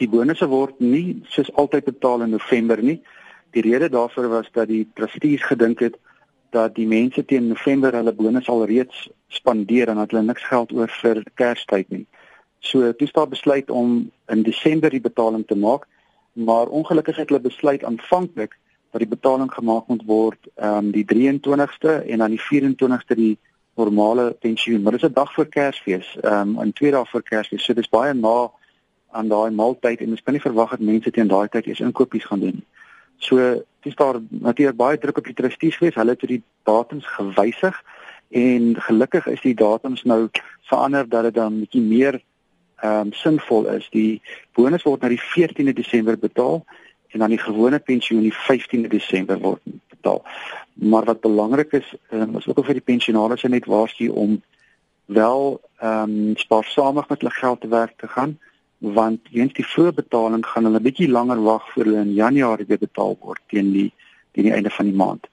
Die bonusse word nie soos altyd betaal in November nie. Die rede daarvoor was dat die trustees gedink het dat die mense teen November hulle bonus al reeds spandeer en dat hulle niks geld oor vir Kerstyd nie. So toe staan besluit om in Desember die betaling te maak, maar ongelukkig het hulle besluit aanvanklik dat die betaling gemaak moet word ehm um, die 23ste en dan die 24ste die normale pensioen. Maar dis 'n dag voor Kersfees, ehm um, en twee dae voor Kersfees. So dis baie na aan daai maaltyd en ons kan nie verwag dat mense teen daai tyd eens inkopies gaan doen. So dis daar natuurlik baie druk op die trustees gewees. Hulle het die datums gewysig en gelukkig is die datums nou verander dat dit dan bietjie meer ehm um, sinvol is. Die bonus word na die 14de Desember betaal en dan die gewone pensioen die 15de Desember word betaal. Maar wat belangrik is, um, is ook vir die pensionaars net waarsku om wel ehm um, spaarsamig met hulle geld te werk te gaan want eens die voorbetaling gaan hulle bietjie langer wag voor hulle in Januarie weer betaal word teen die teen die einde van die maand.